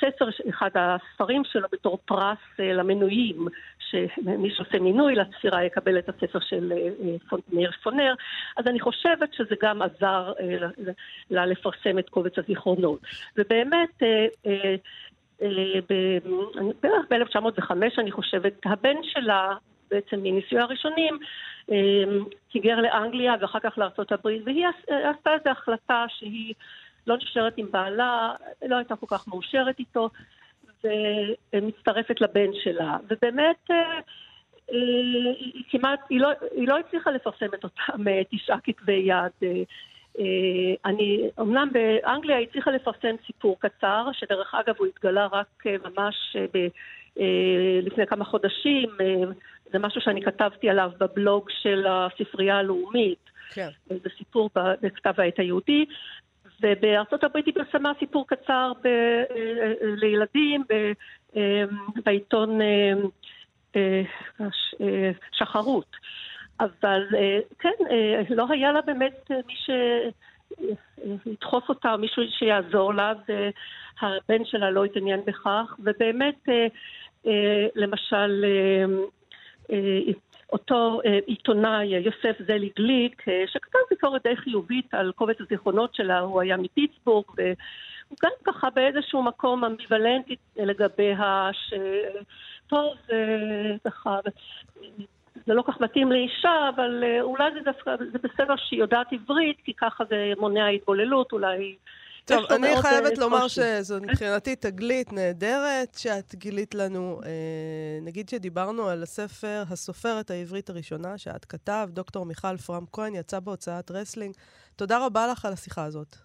ספר, אחד הספרים שלו בתור פרס למנויים, שמי שעושה מינוי לספירה יקבל את הספר של מאיר פונר, אז אני חושבת שזה גם עזר לה לפרסם את קובץ הזיכרונות. ובאמת, בערך ב-1905 אני חושבת, הבן שלה, בעצם מנישואי הראשונים, היגר לאנגליה ואחר כך לארה"ב, והיא עשתה איזו החלטה שהיא לא נשארת עם בעלה, לא הייתה כל כך מאושרת איתו, ומצטרפת לבן שלה. ובאמת, היא כמעט, היא לא, היא לא הצליחה לפרסם את אותם תשעה כתבי יד. אני, אמנם באנגליה היא הצליחה לפרסם סיפור קצר, שדרך אגב הוא התגלה רק ממש ב, לפני כמה חודשים, זה משהו שאני כתבתי עליו בבלוג של הספרייה הלאומית. כן. זה סיפור בכתב העת היהודי, ובארצות הברית היא פרסמה סיפור קצר ב- לילדים ב- בעיתון שחרות. אבל כן, לא היה לה באמת מי שידחוף אותה, מישהו שיעזור לה, והבן שלה לא התעניין בכך, ובאמת, למשל, אותו עיתונאי, יוסף זלי גליק, שכתב ביקורת די חיובית על קובץ הזיכרונות שלה, הוא היה מפיטסבורג, והוא גם ככה באיזשהו מקום אמביוולנטי לגביה, שטוב, ככה, זה לא כך מתאים לאישה, אבל אולי זה דווקא, זה בסדר שהיא יודעת עברית, כי ככה זה מונע התבוללות, אולי... טוב, אני חייבת לומר שזו מבחינתי תגלית נהדרת שאת גילית לנו. נגיד שדיברנו על הספר הסופרת העברית הראשונה שאת כתבת, דוקטור מיכל פרם כהן, יצא בהוצאת רסלינג. תודה רבה לך על השיחה הזאת.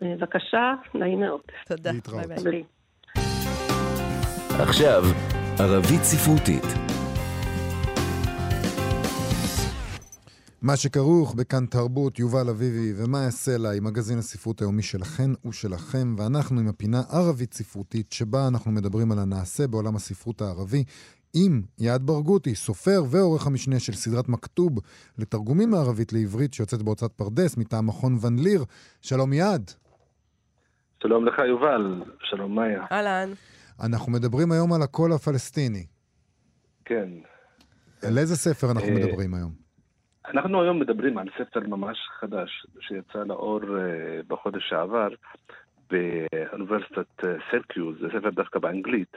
בבקשה, נעים מאוד. תודה. להתראות. ביי ביי. עכשיו, ערבית ספרותית. מה שכרוך בכאן תרבות, יובל אביבי ומאיה סלע עם מגזין הספרות היומי שלכן ושלכם, ואנחנו עם הפינה ערבית ספרותית, שבה אנחנו מדברים על הנעשה בעולם הספרות הערבי, עם יעד ברגותי, סופר ועורך המשנה של סדרת מכתוב לתרגומים מערבית לעברית, שיוצאת בהוצאת פרדס מטעם מכון ון ליר. שלום יעד. שלום לך יובל, שלום מאיה. אהלן. אנחנו מדברים היום על הקול הפלסטיני. כן. על איזה ספר אנחנו אה, מדברים היום? אנחנו היום מדברים על ספר ממש חדש שיצא לאור uh, בחודש שעבר, באוניברסיטת סרקיוז, זה ספר דווקא באנגלית,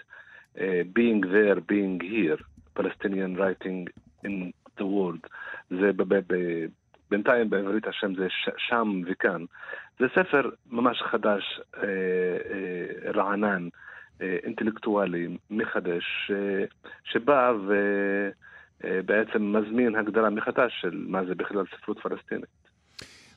Being There, Being Here, Palestinian Writing in the World. זה בינתיים בעברית השם זה שם וכאן. זה ספר ממש חדש, רענן, אינטלקטואלי, מחדש, שבא ובעצם מזמין הגדרה מחדש של מה זה בכלל ספרות פלסטינית.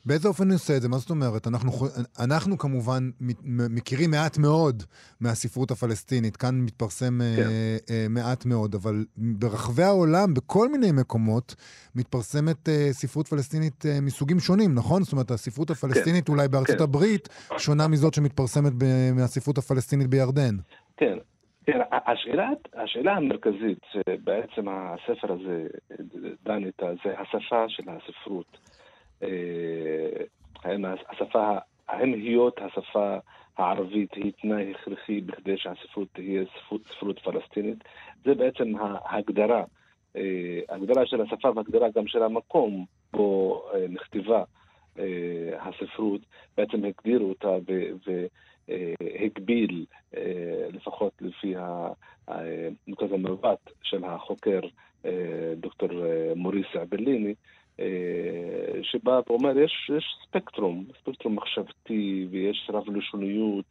באיזה אופן אני עושה את זה? מה זאת אומרת? אנחנו, אנחנו כמובן מכירים מעט מאוד מהספרות הפלסטינית, כאן מתפרסם אה, כן. uh, uh, מעט מאוד, אבל ברחבי העולם, בכל מיני מקומות, מתפרסמת uh, ספרות פלסטינית uh, מסוגים שונים, נכון? זאת אומרת, הספרות הפלסטינית כן. אולי בארצות כן. הברית שונה מזאת שמתפרסמת ב- מהספרות הפלסטינית בירדן. כן. כן, השאלה, השאלה המרכזית שבעצם הספר הזה דן איתה, זה השפה של הספרות. האם השפה, האם היות השפה הערבית היא תנאי הכרחי בכדי שהספרות תהיה ספרות, ספרות פלסטינית? זה בעצם ההגדרה, הגדרה של השפה והגדרה גם של המקום בו נכתבה הספרות, בעצם הגדירו אותה והגביל, לפחות לפי נקודת המבט של החוקר דוקטור מוריס אבליני, אה, שבא ואומר, יש, יש ספקטרום, ספקטרום מחשבתי, ויש רב-לשוניות,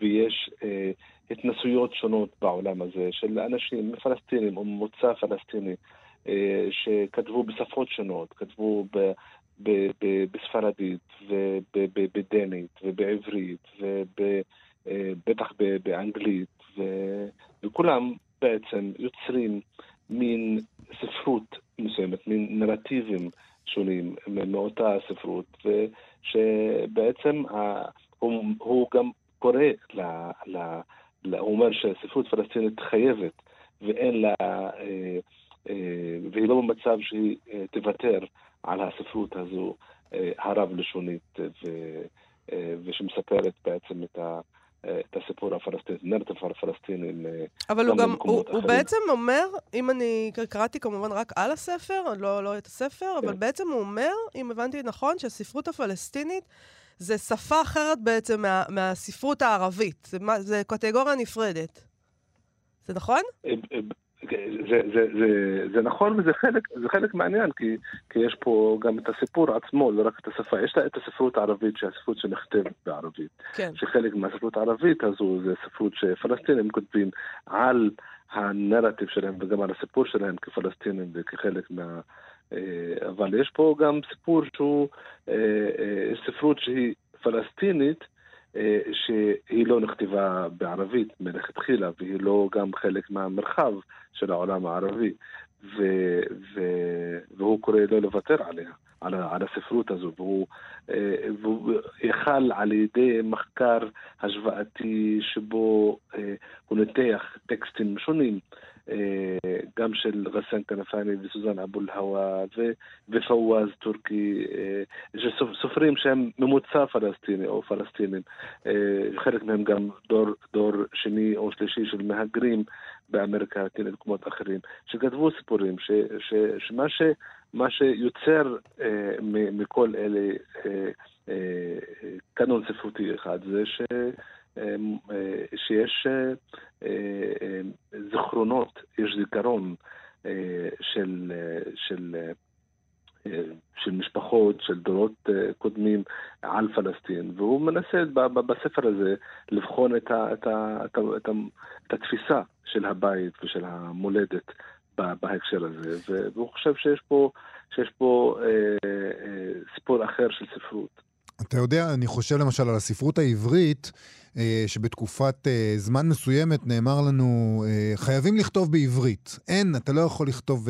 ויש אה, התנסויות שונות בעולם הזה של אנשים פלסטינים או ממוצא פלסטיני אה, שכתבו בשפות שונות, כתבו ב, ב, בספרדית ובדנית ובעברית ובטח אה, באנגלית, וכולם בעצם יוצרים מין ספרות מסוימת, מין נרטיבים שונים מאותה ספרות, ושבעצם הוא, הוא גם קורא, ל, ל, ל, הוא אומר שספרות פלסטינית חייבת ואין לה, אה, אה, והיא לא במצב שהיא תוותר על הספרות הזו הרב-לשונית ושמספרת בעצם את ה... את הסיפור הפלסטיני, נרטיב הפלסטיני. אבל הוא גם, הוא, הוא בעצם אומר, אם אני קראתי כמובן רק על הספר, לא, לא את הספר, כן. אבל בעצם הוא אומר, אם הבנתי נכון, שהספרות הפלסטינית זה שפה אחרת בעצם מה, מהספרות הערבית. זה, זה קטגוריה נפרדת. זה נכון? זה, זה, זה, זה נכון וזה חלק, זה חלק מהעניין, כי, כי יש פה גם את הסיפור עצמו, לא רק את השפה. יש את הספרות הערבית, שהיא הספרות שנכתבת בערבית. כן. שחלק מהספרות הערבית הזו זה ספרות שפלסטינים כותבים על הנרטיב שלהם וגם על הסיפור שלהם כפלסטינים וכחלק מה... אה, אבל יש פה גם סיפור שהוא אה, אה, ספרות שהיא פלסטינית, שהיא לא נכתבה בערבית מלכתחילה, והיא לא גם חלק מהמרחב של העולם הערבי, ו, ו, והוא קורא לא לוותר עליה, על, על הספרות הזו, והוא, אה, והוא יכל על ידי מחקר השוואתי שבו אה, הוא ניתח טקסטים שונים. גם של רסן כנפאני וסוזן אבו אל-הווה ופווז טורקי, אה, סופרים שהם ממוצע פלסטיני או פלסטינים, אה, חלק מהם גם דור, דור שני או שלישי של מהגרים באמריקה הלטינית ובמקומות אחרים, שכתבו סיפורים, ש, ש, שמה ש, שיוצר אה, מכל אלה קנון ספרותי אחד זה ש... אה, שיש אה, אה, זיכרונות, יש זיכרון של, של, של משפחות, של דורות קודמים על פלסטין, והוא מנסה בספר הזה לבחון את, ה, את, ה, את, ה, את, ה, את התפיסה של הבית ושל המולדת בהקשר הזה, והוא חושב שיש פה, שיש פה אה, אה, סיפור אחר של ספרות. אתה יודע, אני חושב למשל על הספרות העברית, אה, שבתקופת אה, זמן מסוימת נאמר לנו, אה, חייבים לכתוב בעברית. אין, אתה לא יכול לכתוב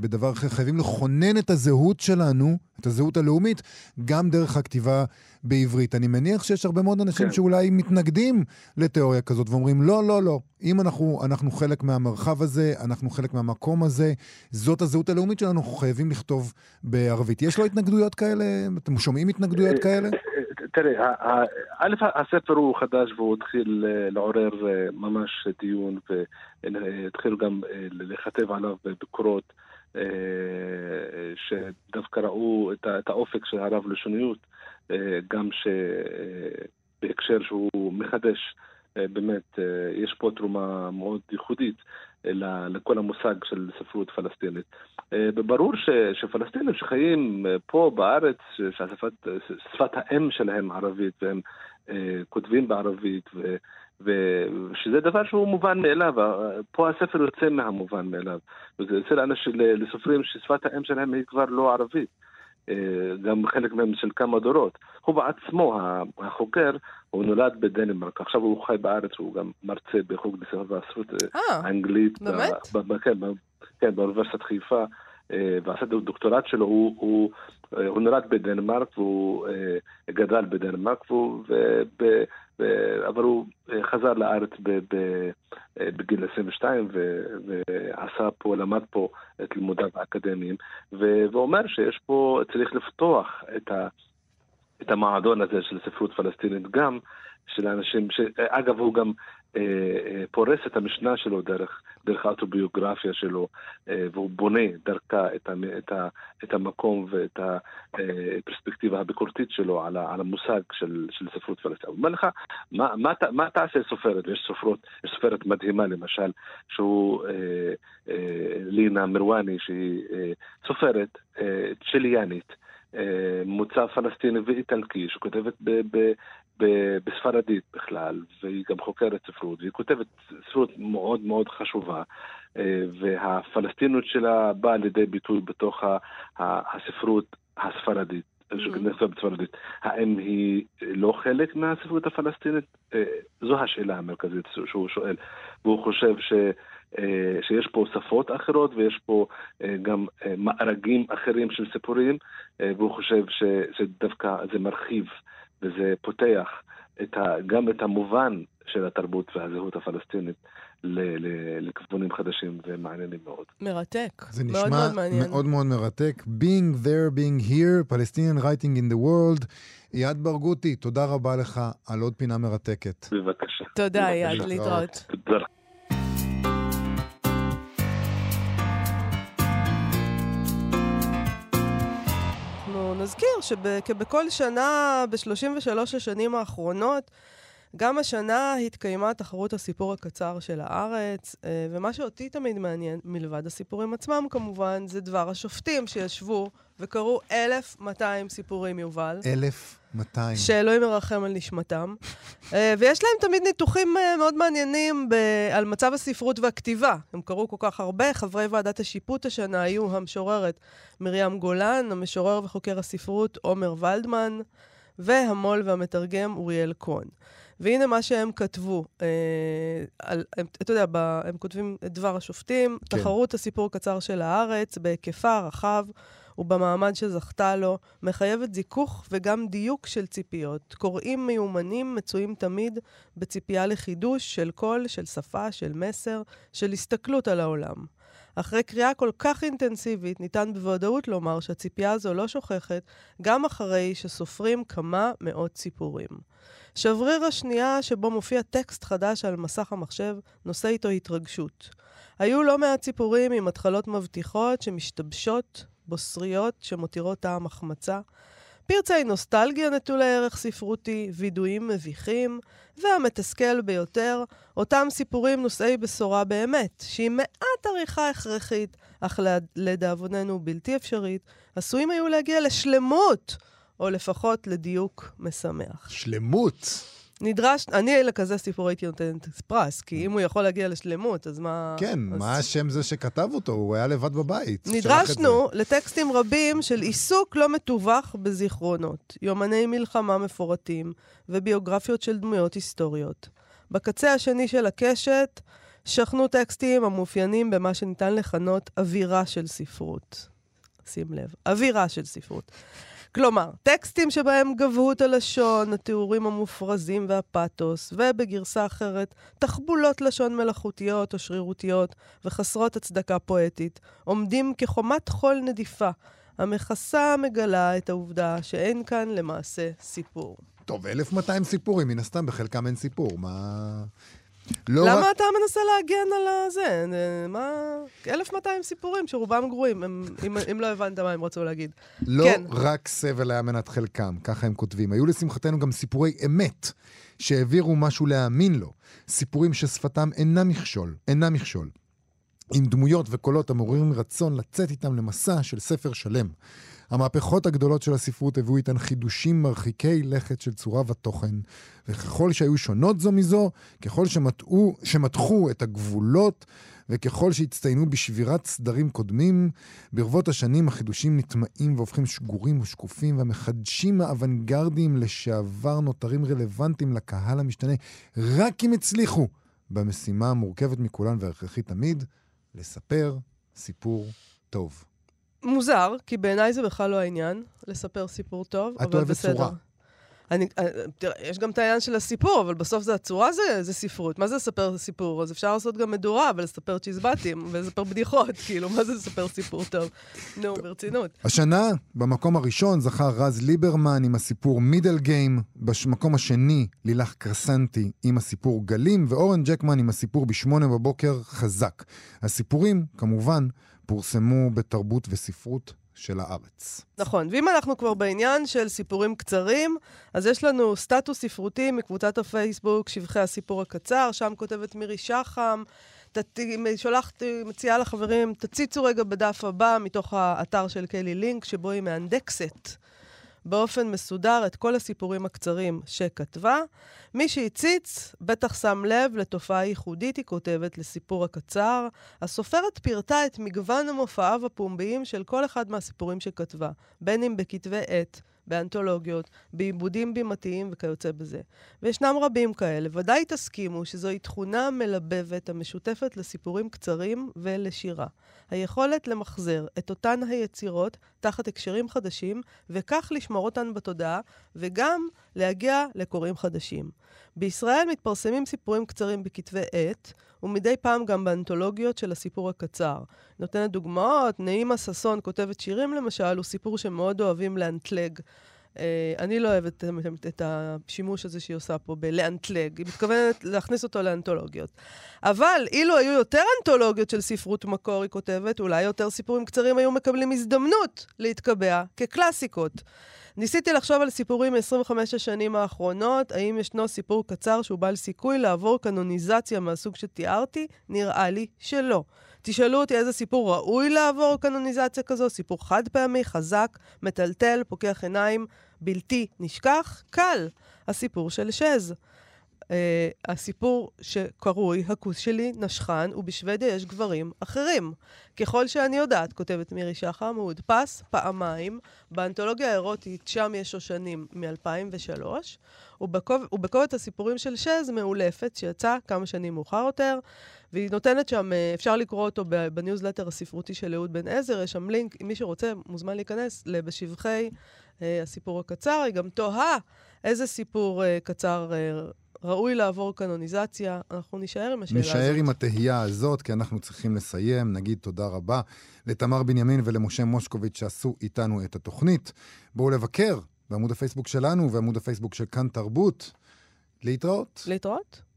בדבר אחר, חייבים לכונן את הזהות שלנו, את הזהות הלאומית, גם דרך הכתיבה בעברית. אני מניח שיש הרבה מאוד אנשים כן. שאולי מתנגדים לתיאוריה כזאת ואומרים, לא, לא, לא. אם אנחנו, אנחנו חלק מהמרחב הזה, אנחנו חלק מהמקום הזה, זאת הזהות הלאומית שלנו, אנחנו חייבים לכתוב בערבית. יש לו התנגדויות כאלה? אתם שומעים התנגדויות כאלה? תראה, א', הספר הוא חדש והוא התחיל אה, לעורר אה, ממש דיון והתחילו גם אה, לכתב עליו ביקורות שדווקא ראו את האופק של הרב-לשוניות, גם ש... בהקשר שהוא מחדש. באמת, יש פה תרומה מאוד ייחודית לכל המושג של ספרות פלסטינית. ברור שפלסטינים שחיים פה בארץ, ששפת האם שלהם ערבית, והם כותבים בערבית, ו, ושזה דבר שהוא מובן מאליו, פה הספר יוצא מהמובן מאליו. וזה אנשים, לסופרים ששפת האם שלהם היא כבר לא ערבית. אה, גם חלק מהם של כמה דורות. הוא בעצמו, החוקר, הוא נולד בדנמרק, עכשיו הוא חי בארץ, הוא גם מרצה בחוג לספר והספרות האנגלית. אה, באמת? כן, כן, באוניברסיטת חיפה. אה, ועשה את הדוקטורט שלו, הוא, הוא, הוא נולד בדנמרק והוא גדל בדנמרק, והוא, וב, אבל הוא אה, חזר לארץ אה, בגיל 22 ועשה פה, למד פה את לימודיו האקדמיים, ואומר שיש פה, צריך לפתוח את, ה, את המועדון הזה של ספרות פלסטינית גם של אנשים, אגב הוא גם אה, אה, פורס את המשנה שלו דרך, דרך האוטוביוגרפיה שלו, אה, והוא בונה דרכה את, ה, את, ה, את המקום ואת הפרספקטיבה הביקורתית שלו על, על המושג של, של ספרות פלסטינית. הוא אומר לך, מה, מה, מה תעשה סופרת? יש סופרות, יש סופרת מדהימה למשל, שהוא אה, אה, לינה מרואני, שהיא אה, סופרת אה, צ'יליאנית. מוצא פלסטיני ואיטלקי, שכותבת בספרדית בכלל, והיא גם חוקרת ספרות, והיא כותבת ספרות מאוד מאוד חשובה, אה, והפלסטינות שלה באה לידי ביטוי בתוך הספרות הספרדית. mm-hmm. בספרדית. האם היא לא חלק מהספרות הפלסטינית? אה, זו השאלה המרכזית שהוא שואל. והוא חושב ש... אה, שיש פה שפות אחרות ויש פה גם מארגים אחרים של סיפורים, והוא חושב שדווקא זה מרחיב וזה פותח את ה, גם את המובן של התרבות והזהות הפלסטינית לכיוונים חדשים ומעניינים מאוד. מרתק. זה נשמע מאוד מאוד, מעניין. מאוד מאוד מרתק. Being there, being here, Palestinian writing in the world. אייד ברגותי, תודה רבה לך על עוד פינה מרתקת. בבקשה. תודה, אייד, להתראות. תודה. נזכיר שכבכל שנה ב-33 השנים האחרונות, גם השנה התקיימה תחרות הסיפור הקצר של הארץ, אה, ומה שאותי תמיד מעניין, מלבד הסיפורים עצמם כמובן, זה דבר השופטים שישבו וקראו 1,200 סיפורים, יובל. 1,200. שאלוהים ירחם על נשמתם. אה, ויש להם תמיד ניתוחים אה, מאוד מעניינים ב- על מצב הספרות והכתיבה. הם קראו כל כך הרבה. חברי ועדת השיפוט השנה היו המשוררת מרים גולן, המשורר וחוקר הספרות עומר ולדמן, והמו"ל והמתרגם אוריאל כהן. והנה מה שהם כתבו. אה, על, הם, אתה יודע, ב, הם כותבים את דבר השופטים, כן. תחרות הסיפור הקצר של הארץ, בהיקפה הרחב ובמעמד שזכתה לו, מחייבת זיכוך וגם דיוק של ציפיות. קוראים מיומנים מצויים תמיד בציפייה לחידוש של קול, של שפה, של מסר, של הסתכלות על העולם. אחרי קריאה כל כך אינטנסיבית, ניתן בוודאות לומר שהציפייה הזו לא שוכחת, גם אחרי שסופרים כמה מאות סיפורים. שבריר השנייה שבו מופיע טקסט חדש על מסך המחשב, נושא איתו התרגשות. היו לא מעט סיפורים עם התחלות מבטיחות שמשתבשות, בוסריות שמותירות טעם החמצה, פרצי נוסטלגיה נטולי ערך ספרותי, וידויים מביכים, והמתסכל ביותר, אותם סיפורים נושאי בשורה באמת, שעם מעט עריכה הכרחית, אך לדאבוננו בלתי אפשרית, עשויים היו להגיע לשלמות, או לפחות לדיוק משמח. שלמות? נדרש, אני לכזה סיפור הייתי נותנת פרס, כי אם הוא יכול להגיע לשלמות, אז מה... כן, אז... מה השם זה שכתב אותו? הוא היה לבד בבית. נדרשנו לטקסטים רבים של עיסוק לא מתווך בזיכרונות, יומני מלחמה מפורטים וביוגרפיות של דמויות היסטוריות. בקצה השני של הקשת שכנו טקסטים המאופיינים במה שניתן לכנות אווירה של ספרות. שים לב, אווירה של ספרות. כלומר, טקסטים שבהם גבהות הלשון, התיאורים המופרזים והפתוס, ובגרסה אחרת, תחבולות לשון מלאכותיות או שרירותיות וחסרות הצדקה פואטית, עומדים כחומת חול נדיפה, המכסה מגלה את העובדה שאין כאן למעשה סיפור. טוב, 1200 סיפורים, מן הסתם בחלקם אין סיפור, מה... לא למה רק... אתה מנסה להגן על הזה? אה, מה... 1,200 סיפורים שרובם גרועים, הם- אם- אם לא הבנת מה הם רצו להגיד. לא כן. רק סבל היה מנת חלקם, ככה הם כותבים. היו לשמחתנו גם סיפורי אמת, שהעבירו משהו להאמין לו. סיפורים ששפתם אינה מכשול, אינה מכשול. עם דמויות וקולות המעוררים רצון לצאת איתם למסע של ספר שלם. המהפכות הגדולות של הספרות הביאו איתן חידושים מרחיקי לכת של צורה ותוכן, וככל שהיו שונות זו מזו, ככל שמתחו, שמתחו את הגבולות, וככל שהצטיינו בשבירת סדרים קודמים, ברבות השנים החידושים נטמעים והופכים שגורים ושקופים, והמחדשים האוונגרדיים לשעבר נותרים רלוונטיים לקהל המשתנה, רק אם הצליחו במשימה המורכבת מכולן וההכרחית תמיד, לספר סיפור טוב. מוזר, כי בעיניי זה בכלל לא העניין, לספר סיפור טוב, את אבל אוהבת בסדר. צורה. אני, אה, תראה, יש גם את העניין של הסיפור, אבל בסוף זה הצורה זה, זה ספרות. מה זה לספר סיפור? אז אפשר לעשות גם מדורה ולספר צ'יזבטים ולספר בדיחות, כאילו, מה זה לספר סיפור טוב? נו, ברצינות. השנה, במקום הראשון, זכה רז ליברמן עם הסיפור מידל גיים, במקום השני, לילך קרסנטי עם הסיפור גלים, ואורן ג'קמן עם הסיפור בשמונה בבוקר חזק. הסיפורים, כמובן, פורסמו בתרבות וספרות של הארץ. נכון, ואם אנחנו כבר בעניין של סיפורים קצרים, אז יש לנו סטטוס ספרותי מקבוצת הפייסבוק, שבחי הסיפור הקצר, שם כותבת מירי שחם. תת... שולחת, מציעה לחברים, תציצו רגע בדף הבא מתוך האתר של קלי לינק, שבו היא מאנדקסת באופן מסודר את כל הסיפורים הקצרים שכתבה. מי שהציץ בטח שם לב לתופעה ייחודית, היא כותבת, לסיפור הקצר. הסופרת פירטה את מגוון המופעיו הפומביים של כל אחד מהסיפורים שכתבה, בין אם בכתבי עת, באנתולוגיות, בעיבודים בימתיים וכיוצא בזה. וישנם רבים כאלה. ודאי תסכימו שזוהי תכונה מלבבת המשותפת לסיפורים קצרים ולשירה. היכולת למחזר את אותן היצירות תחת הקשרים חדשים, וכך לשמור אותן בתודעה, וגם להגיע לקוראים חדשים. בישראל מתפרסמים סיפורים קצרים בכתבי עת, ומדי פעם גם באנתולוגיות של הסיפור הקצר. נותנת דוגמאות, נעימה ששון כותבת שירים למשל, הוא סיפור שמאוד אוהבים לאנטלג. Uh, אני לא אוהבת את, את השימוש הזה שהיא עושה פה בלאנטלג, היא מתכוונת להכניס אותו לאנתולוגיות. אבל אילו היו יותר אנתולוגיות של ספרות מקור, היא כותבת, אולי יותר סיפורים קצרים היו מקבלים הזדמנות להתקבע כקלאסיקות. ניסיתי לחשוב על סיפורים מ-25 השנים האחרונות, האם ישנו סיפור קצר שהוא בעל סיכוי לעבור קנוניזציה מהסוג שתיארתי? נראה לי שלא. תשאלו אותי איזה סיפור ראוי לעבור קנוניזציה כזו, סיפור חד פעמי, חזק, מטלטל, פוקח עיניים, בלתי נשכח, קל. הסיפור של שז. Uh, הסיפור שקרוי "הכוס שלי נשכן", ובשוודיה יש גברים אחרים. ככל שאני יודעת, כותבת מירי שחם, הוא הודפס פעמיים באנתולוגיה האירוטית, שם יש שושנים מ-2003, ובקובץ הסיפורים של שז מאולפת, שיצא כמה שנים מאוחר יותר, והיא נותנת שם, אה, אפשר לקרוא אותו בניוזלטר הספרותי של אהוד בן עזר, יש שם לינק, אם מי שרוצה מוזמן להיכנס בשבחי אה, הסיפור הקצר. היא גם תוהה איזה סיפור אה, קצר אה, ראוי לעבור קנוניזציה. אנחנו נישאר עם השאלה הזאת. נשאר עם התהייה הזאת, כי אנחנו צריכים לסיים. נגיד תודה רבה לתמר בנימין ולמשה מושקוביץ' שעשו איתנו את התוכנית. בואו לבקר בעמוד הפייסבוק שלנו ועמוד הפייסבוק של כאן תרבות. להתראות. להתראות.